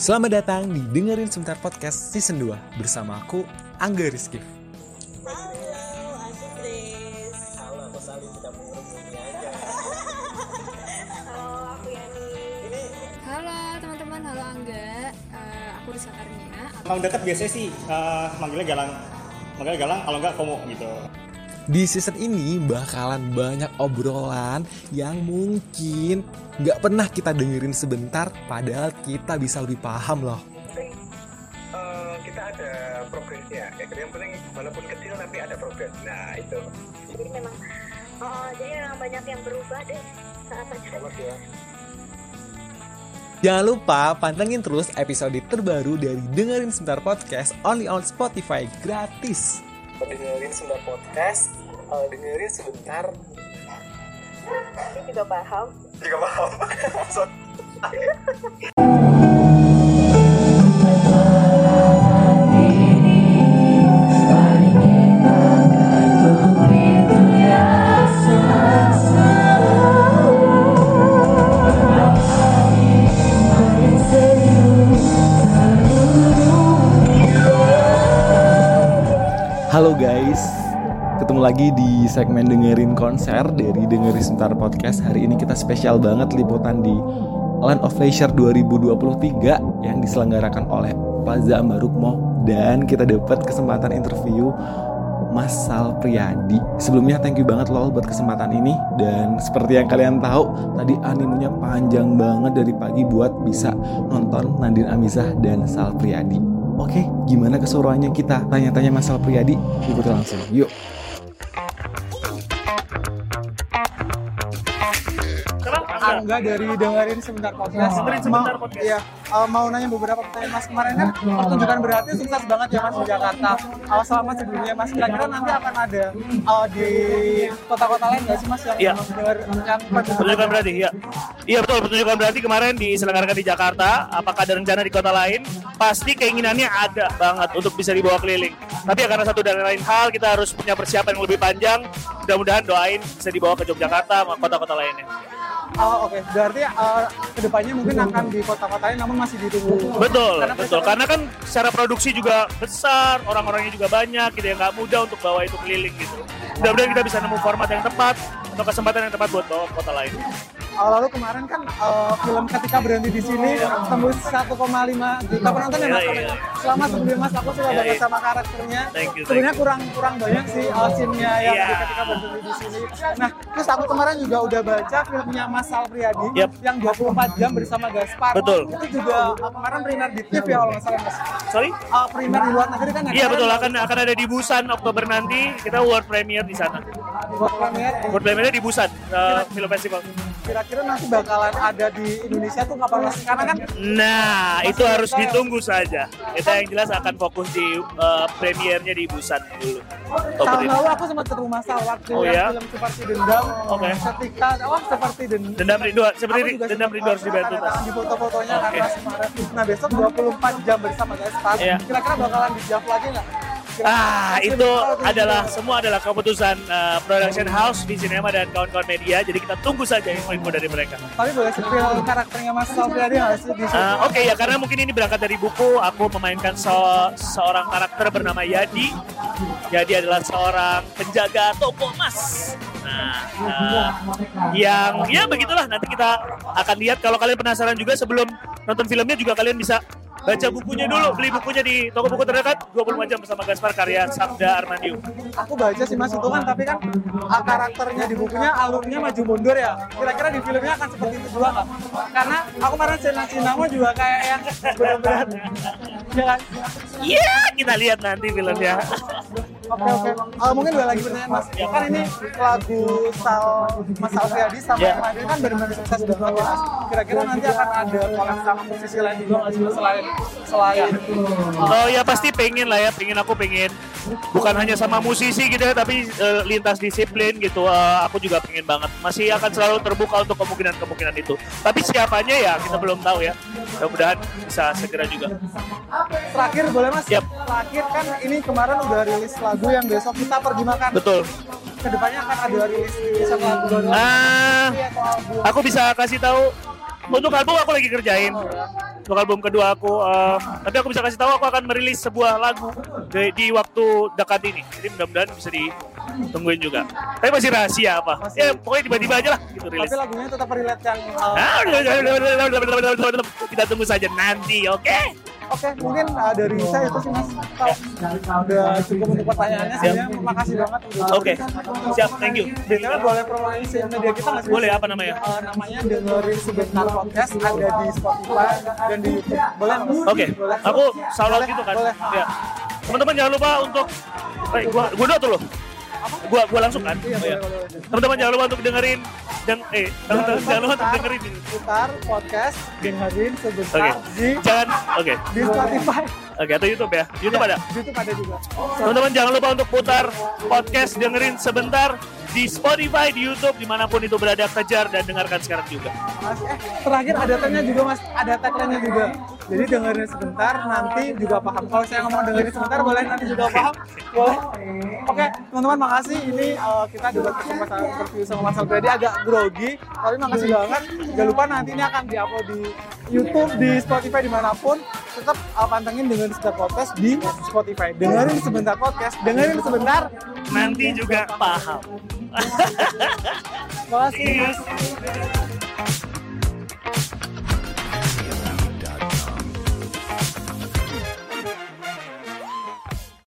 Selamat datang di Dengerin Sebentar Podcast Season 2 bersama aku, Angga Rizky. Halo, asik Riz. Halo, aku Sali tidak mengerumuni aja. Halo, aku Yani. Ini Halo teman-teman, halo Angga. Eh, aku Risa Karnia. Emang deket biasanya sih eh, manggilnya Galang. Manggilnya Galang kalau enggak Komo gitu. Di season ini bakalan banyak obrolan yang mungkin nggak pernah kita dengerin sebentar padahal kita bisa lebih paham loh. penting eh, kita ada progresnya ya yang penting walaupun kecil tapi ada progres nah itu Jadi memang, oh, jadi memang banyak yang berubah deh saat pacaran. Awas ya. Jangan lupa pantengin terus episode terbaru dari Dengerin Sebentar Podcast only on Spotify gratis. Dengerin sebentar podcast, eh, dengerin sebentar. Ini juga paham. juga paham Halo guys, ketemu lagi di segmen dengerin konser dari Dengerin Sebentar Podcast. Hari ini kita spesial banget liputan di Land of Leisure 2023 yang diselenggarakan oleh Plaza Ambarukmo dan kita dapat kesempatan interview Mas Sal Priyadi. Sebelumnya thank you banget loh buat kesempatan ini dan seperti yang kalian tahu tadi animenya panjang banget dari pagi buat bisa nonton Nandin Amizah dan Sal Priyadi. Oke, gimana keseruannya kita? Tanya-tanya Mas Sal Priyadi, ikuti langsung. Yuk. Angga dari dengerin sebentar podcast. Dengerin Sebentar Podcast. Iya, uh, mau nanya beberapa pertanyaan Mas kemarin kan pertunjukan berarti sukses banget ya Mas di Jakarta. Uh, selamat sebelumnya Mas. Kira-kira nanti akan ada uh, di kota-kota lain nggak sih Mas yang Iya. memang denger yang Pertunjukan berarti ya. Iya betul, pertunjukan berarti kemarin diselenggarakan di Jakarta. Apakah ada rencana di kota lain? Pasti keinginannya ada banget untuk bisa dibawa keliling. Tapi ya karena satu dan lain hal kita harus punya persiapan yang lebih panjang. Mudah-mudahan doain bisa dibawa ke Yogyakarta sama kota-kota lainnya. Oh, oke. Berarti uh, ke depannya mungkin akan di kota-kota lain namun masih ditunggu. Betul, Karena betul. Karena kan secara produksi juga besar, orang-orangnya juga banyak, gitu ya nggak mudah untuk bawa itu keliling gitu. Mudah-mudahan kita bisa nemu format yang tepat atau kesempatan yang tepat buat bawa ke kota lain. Lalu kemarin kan uh, film ketika berhenti di sini tembus 1,5 juta penonton ya mas. iya. Selama sebelumnya mas aku Iya, banget iya. sama karakternya. Sebenarnya kurang kurang banyak sih uh, scene-nya yang di ketika berhenti di sini. Nah terus aku kemarin juga udah baca filmnya Mas Sal Priyadi Yep. yang 24 jam bersama Gaspar. Betul. Itu juga uh, kemarin premier di TV ya kalau nggak salah mas. Sorry? Uh, premier di luar negeri kan? ya? Iya betul akan akan ada di Busan Oktober nanti kita world premiere di sana. Buat premier. World premiere di Busan uh, Film Festival. Kira-kira nanti bakalan ada di Indonesia tuh kapan mas? Karena kan Nah itu harus ditunggu saja. Kita yang jelas akan fokus di uh, premiernya di Busan dulu. Tahun lalu aku sempat ketemu Mas Sal waktu Oh, ya? film seperti dendam. Oke. Ketika oh seperti dendam. Dendam rindu seperti dendam rindu harus dibantu. di foto-fotonya Oke. karena kemarin. Nah besok 24 jam bersama Gaspar. Iya. Kira-kira bakalan dijawab lagi nggak? Ah, itu adalah semua adalah keputusan uh, production house di sinema dan kawan-kawan media. Jadi kita tunggu saja info-info dari mereka. Tapi boleh spill karakternya Mas sih di? Uh, Oke ya karena mungkin ini berangkat dari buku. Aku memainkan se- seorang karakter bernama Yadi. Yadi adalah seorang penjaga toko emas. Nah, uh, yang ya begitulah nanti kita akan lihat. Kalau kalian penasaran juga sebelum nonton filmnya juga kalian bisa baca bukunya dulu, beli bukunya di toko buku terdekat 24 jam bersama Gaspar karya Sabda Armandium. Aku baca sih Mas itu kan tapi kan ah, karakternya di bukunya alurnya maju mundur ya. Kira-kira di filmnya akan seperti itu juga nggak? Karena aku kemarin Sena Sinamo juga kayak yang benar-benar ya kan? Iya, kita lihat nanti filmnya. Oke oke. Ah, mungkin dua lagi pertanyaan Mas. Kan ini lagu Sal Mas Sal Priadi sama Ya. yang lain kan benar-benar sukses banget ya Mas. Kira-kira nanti akan ada collab sama musisi lain juga Mas? selain selain Oh ya pasti pengen lah ya, pengen aku pengen bukan hanya sama musisi gitu ya, tapi eh, lintas disiplin gitu. Eh, aku juga pengen banget. Masih akan selalu terbuka untuk kemungkinan-kemungkinan itu. Tapi siapanya ya kita belum tahu ya. Mudah-mudahan bisa segera juga. terakhir boleh Mas? Yap. Terakhir kan ini kemarin udah rilis lagu yang besok kita pergi makan. Betul. Ke depannya akan ada rilis rilisan lagu baru. Album. aku bisa kasih tahu untuk album aku lagi kerjain. Untuk album kedua aku, eh, tapi aku bisa kasih tahu aku akan merilis sebuah lagu di, di waktu dekat ini. Jadi mudah-mudahan bisa ditungguin juga. Tapi masih rahasia apa? Masih. Ya pokoknya tiba-tiba aja lah gitu rilis. Tapi lagunya tetap relate yang uh, Ah, Kita tunggu saja nanti, oke? Oke, mungkin uh, dari saya itu sih mas. Kalau udah cukup untuk pertanyaannya, sebenarnya makasih banget. udah Oke, siap, thank you. BTW boleh promosi media kita nggak sih? Boleh apa namanya? Uh, namanya dengerin sebentar podcast ada di Spotify dan di YouTube. Boleh mas? Oke, Boleh. aku Boleh, gitu kan. Boleh. Ya. Teman-teman jangan lupa untuk eh, gua gua dulu tuh loh. Gua gua langsung kan. Iya, Oh, iya. Teman-teman jangan lupa untuk dengerin dan eh teman-teman jangan lupa untuk dengerin. Putar podcast dengerin sebentar Oke. di Jangan oke. di Spotify. Oke, atau YouTube ya. YouTube ada. YouTube ada juga. Teman-teman jangan lupa untuk putar podcast dengerin sebentar di Spotify, di YouTube, di mana pun itu berada, kejar dan dengarkan sekarang juga. Mas, eh, terakhir ada tagnya juga mas, ada tagline juga. Jadi dengerin sebentar, nanti juga paham. Kalau saya ngomong dengerin sebentar, boleh nanti juga paham. Boleh. Oke, teman-teman makasih. Ini eh, kita juga kesempatan interview sama Mas Albredi agak grogi, tapi makasih banget. Jangan lupa nanti ini akan diupload di YouTube, di Spotify di mana pun. Tetap eh, pantengin dengerin sebentar podcast di Spotify. Dengerin sebentar podcast, dengerin sebentar. Nanti juga paham. Makasih mas.